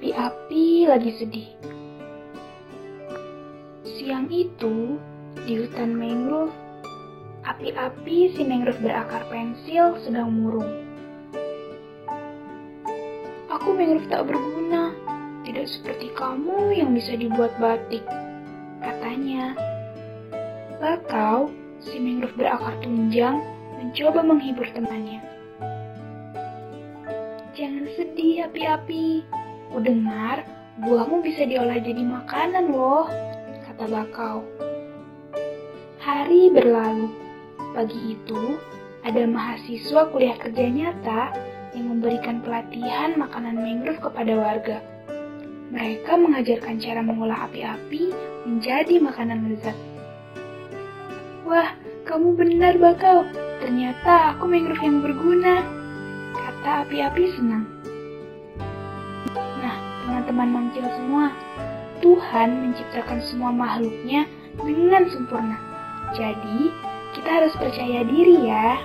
Api-api lagi sedih. Siang itu, di hutan mangrove, api-api si mangrove berakar pensil sedang murung. Aku mangrove tak berguna, tidak seperti kamu yang bisa dibuat batik, katanya. Bakau, si mangrove berakar tunjang, mencoba menghibur temannya. Jangan sedih, api-api. Kudengar, buahmu bisa diolah jadi makanan loh, kata bakau. Hari berlalu. Pagi itu, ada mahasiswa kuliah kerja nyata yang memberikan pelatihan makanan mangrove kepada warga. Mereka mengajarkan cara mengolah api-api menjadi makanan lezat. Wah, kamu benar bakau. Ternyata aku mangrove yang berguna, kata api-api senang. Teman-teman mangcil semua, Tuhan menciptakan semua makhluknya dengan sempurna. Jadi, kita harus percaya diri ya.